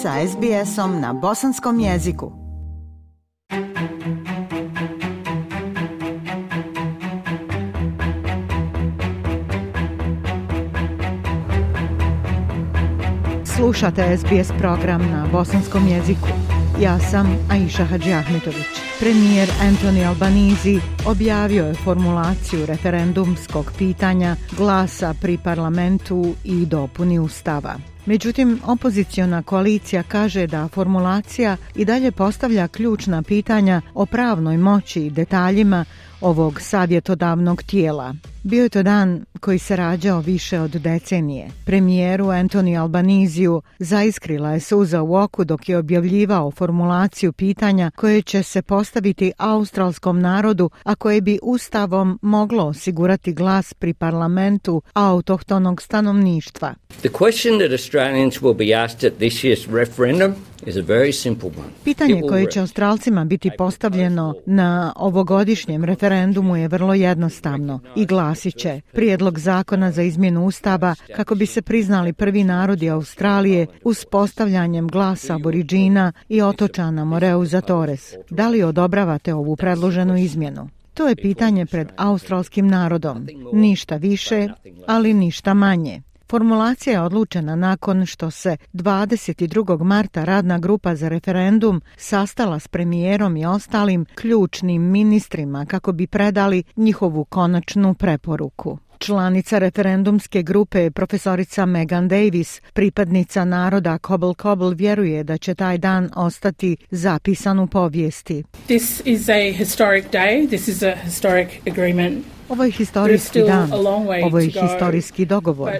sa SBS-om na bosanskom jeziku. Slušate SBS program na bosanskom jeziku. Ja sam Aisha Hadži Ahmetović. Premijer Anthony Albanizi objavio je formulaciju referendumskog pitanja glasa pri parlamentu i dopuni ustava. Međutim, opoziciona koalicija kaže da formulacija i dalje postavlja ključna pitanja o pravnoj moći i detaljima ovog savjetodavnog tijela. Bio je to dan koji se rađao više od decenije. Premijeru Antoni Albaniziju zaiskrila je suza u oku dok je objavljivao formulaciju pitanja koje će se postaviti australskom narodu, a koje bi ustavom moglo osigurati glas pri parlamentu autohtonog stanovništva. The question Australians will be asked at this year's referendum Pitanje koje će Australcima biti postavljeno na ovogodišnjem referendumu je vrlo jednostavno i glasit će prijedlog zakona za izmjenu ustava kako bi se priznali prvi narodi Australije postavljanjem glasa aboriđina i otočana Moreu za Torres. Da li odobravate ovu predloženu izmjenu? To je pitanje pred australskim narodom. Ništa više, ali ništa manje. Formulacija je odlučena nakon što se 22. marta radna grupa za referendum sastala s premijerom i ostalim ključnim ministrima kako bi predali njihovu konačnu preporuku. Članica referendumske grupe profesorica Megan Davis, pripadnica naroda Kobol Kobol, vjeruje da će taj dan ostati zapisan u povijesti. This is a historic day. This is a historic agreement ovo je historijski dan, ovo je historijski dogovor.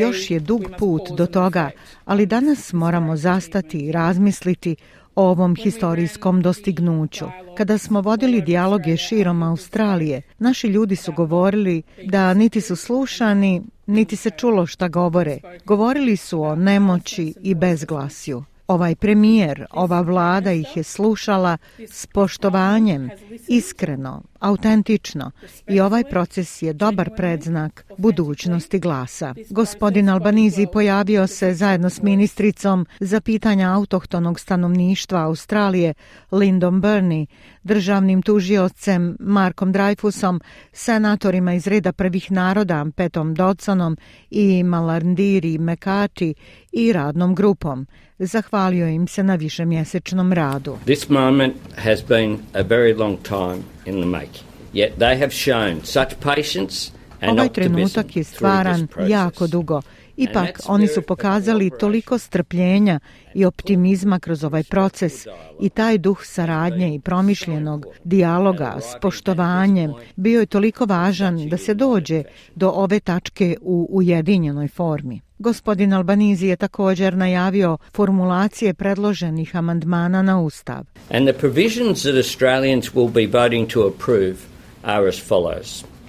Još je dug put do toga, ali danas moramo zastati i razmisliti o ovom historijskom dostignuću. Kada smo vodili dijaloge širom Australije, naši ljudi su govorili da niti su slušani, niti se čulo šta govore. Govorili su o nemoći i bezglasju. Ovaj premijer, ova vlada ih je slušala s poštovanjem, iskreno, autentično i ovaj proces je dobar predznak budućnosti glasa. Gospodin Albanizi pojavio se zajedno s ministricom za pitanja autohtonog stanovništva Australije Lindom Burney, državnim tužiocem Markom Dreyfusom, senatorima iz reda prvih naroda Petom Dodsonom i Malandiri Mekati i radnom grupom. Zahvalio im se na višemjesečnom radu. This moment has been a very long time in the make. Yet they have shown such patience Ovaj trenutak je stvaran jako dugo Ipak, oni su pokazali toliko strpljenja i optimizma kroz ovaj proces i taj duh saradnje i promišljenog dijaloga s poštovanjem bio je toliko važan da se dođe do ove tačke u ujedinjenoj formi. Gospodin Albanizi je također najavio formulacije predloženih amandmana na Ustav. And the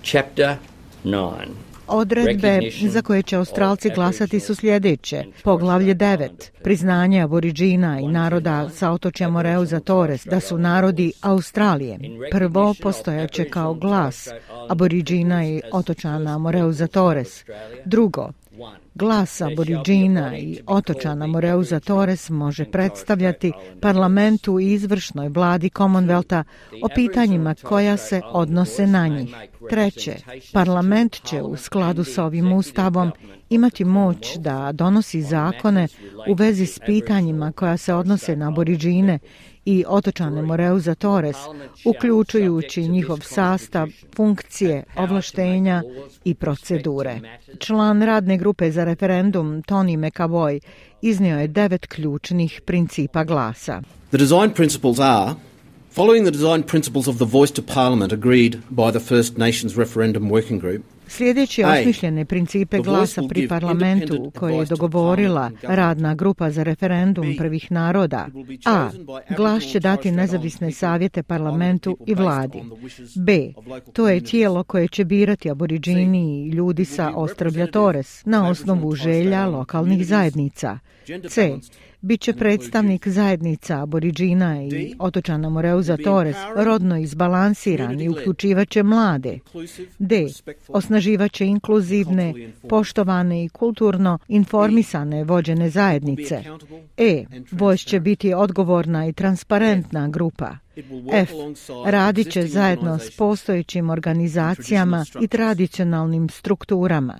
Chapter 9 Odredbe za koje će Australci glasati su sljedeće. Poglavlje 9. Priznanje aboriđina i naroda sa otočja za Torres da su narodi Australije. Prvo postojaće kao glas aboriđina i otočana za Torres. Drugo, Glas aboriđina i otočana Moreuza Torres može predstavljati parlamentu i izvršnoj vladi Commonwealtha o pitanjima koja se odnose na njih. Treće, parlament će u skladu s ovim ustavom imati moć da donosi zakone u vezi s pitanjima koja se odnose na aboriđine i otočane za Torres, uključujući njihov sastav, funkcije, ovlaštenja i procedure. Član radne grupe za referendum Tony McAvoy iznio je devet ključnih principa glasa. The design principles are Following the design principles of the Voice to Parliament agreed by the First Nations Referendum Working Group, Sljedeći osmišljene principe glasa pri parlamentu koje je dogovorila radna grupa za referendum prvih naroda a. Glas će dati nezavisne savjete parlamentu i vladi. b. To je tijelo koje će birati aboriđini i ljudi sa Ostravlja Torres na osnovu želja lokalnih zajednica. C. Biće predstavnik zajednica aboriđina i otočana Moreuza Torres rodno izbalansiran i uključivaće mlade. D. Osnaživaće inkluzivne, poštovane i kulturno informisane vođene zajednice. E. Vojs će biti odgovorna i transparentna grupa. F. Radit će zajedno s postojećim organizacijama i tradicionalnim strukturama.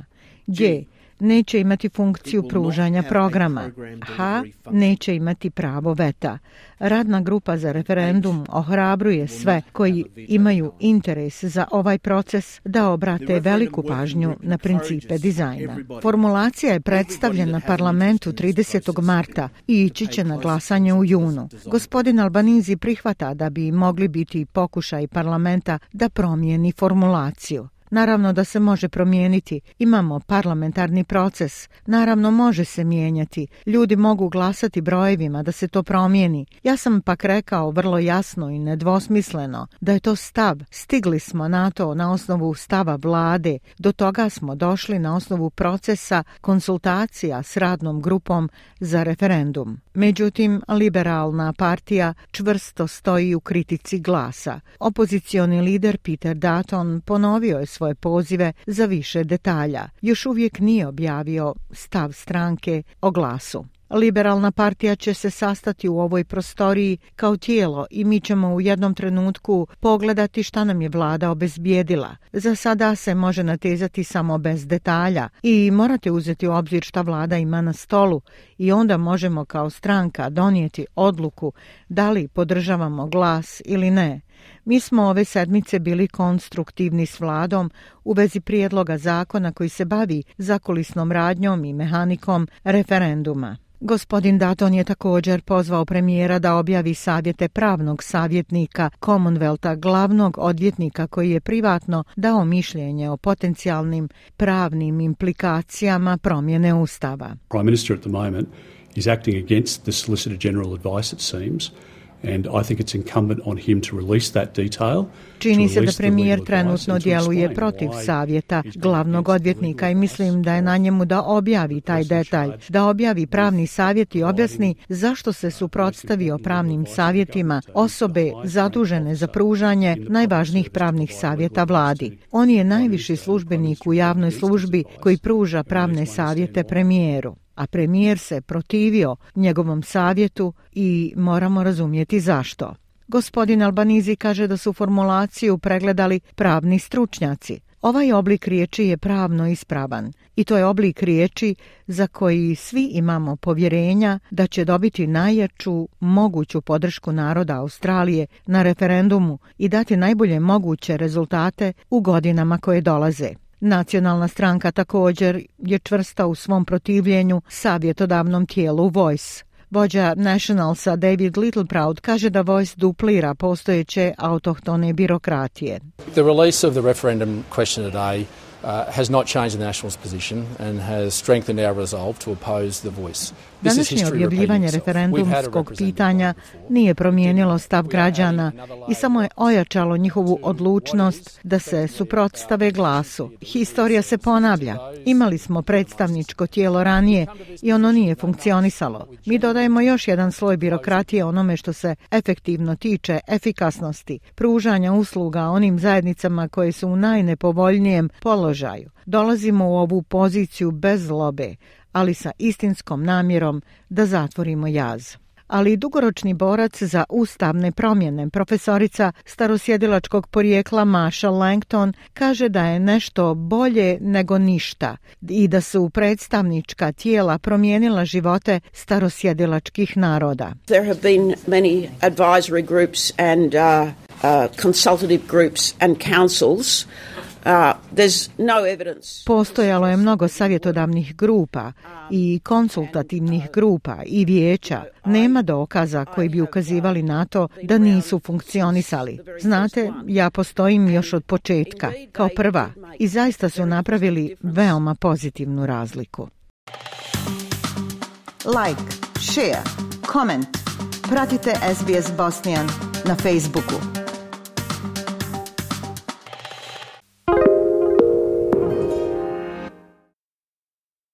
G neće imati funkciju pružanja programa. H neće imati pravo veta. Radna grupa za referendum ohrabruje sve koji imaju interes za ovaj proces da obrate veliku pažnju na principe dizajna. Formulacija je predstavljena parlamentu 30. marta i ići će na glasanje u junu. Gospodin Albanizi prihvata da bi mogli biti pokušaj parlamenta da promijeni formulaciju. Naravno da se može promijeniti. Imamo parlamentarni proces. Naravno može se mijenjati. Ljudi mogu glasati brojevima da se to promijeni. Ja sam pak rekao vrlo jasno i nedvosmisleno da je to stav. Stigli smo na to na osnovu stava vlade. Do toga smo došli na osnovu procesa konsultacija s radnom grupom za referendum. Međutim, liberalna partija čvrsto stoji u kritici glasa. Opozicioni lider Peter Dutton ponovio je svoje pozive za više detalja. Još uvijek nije objavio stav stranke o glasu. Liberalna partija će se sastati u ovoj prostoriji kao tijelo i mi ćemo u jednom trenutku pogledati šta nam je vlada obezbijedila. Za sada se može natezati samo bez detalja i morate uzeti u obzir šta vlada ima na stolu i onda možemo kao stranka donijeti odluku da li podržavamo glas ili ne. Mi smo ove sedmice bili konstruktivni s vladom u vezi prijedloga zakona koji se bavi zakulisnom radnjom i mehanikom referenduma. Gospodin Daton je također pozvao premijera da objavi savjete pravnog savjetnika Commonwealtha, glavnog odvjetnika koji je privatno dao mišljenje o potencijalnim pravnim implikacijama promjene ustava. And I think it's incumbent on him to release that detail. Čini se da premijer trenutno djeluje protiv savjeta glavnog odvjetnika i mislim da je na njemu da objavi taj detalj, da objavi pravni savjet i objasni zašto se suprotstavio pravnim savjetima osobe zadužene za pružanje najvažnijih pravnih savjeta vladi. On je najviši službenik u javnoj službi koji pruža pravne savjete premijeru a premijer se protivio njegovom savjetu i moramo razumjeti zašto. Gospodin Albanizi kaže da su formulaciju pregledali pravni stručnjaci. Ovaj oblik riječi je pravno ispravan i to je oblik riječi za koji svi imamo povjerenja da će dobiti najjaču moguću podršku naroda Australije na referendumu i dati najbolje moguće rezultate u godinama koje dolaze. Nacionalna stranka također je čvrsta u svom protivljenju savjetodavnom tijelu Voice. Vođa Nationalsa David Littleproud kaže da Voice duplira postojeće autohtone birokratije. The release of the referendum question today Uh, has not changed the position and has strengthened our resolve to oppose the voice. Današnje objavljivanje referendumskog pitanja nije promijenilo stav građana i samo je ojačalo njihovu odlučnost da se suprotstave glasu. Historija se ponavlja. Imali smo predstavničko tijelo ranije i ono nije funkcionisalo. Mi dodajemo još jedan sloj birokratije onome što se efektivno tiče efikasnosti, pružanja usluga onim zajednicama koje su u najnepovoljnijem položaju položaju. Dolazimo u ovu poziciju bez zlobe, ali sa istinskom namjerom da zatvorimo jaz ali dugoročni borac za ustavne promjene, profesorica starosjedilačkog porijekla Maša Langton, kaže da je nešto bolje nego ništa i da su predstavnička tijela promijenila živote starosjedilačkih naroda. There have been many advisory groups and uh, uh, and Postojalo je mnogo savjetodavnih grupa i konsultativnih grupa i vijeća. Nema dokaza koji bi ukazivali na to da nisu funkcionisali. Znate, ja postojim još od početka, kao prva, i zaista su napravili veoma pozitivnu razliku. Like, share, comment. Pratite SBS Bosnian na Facebooku.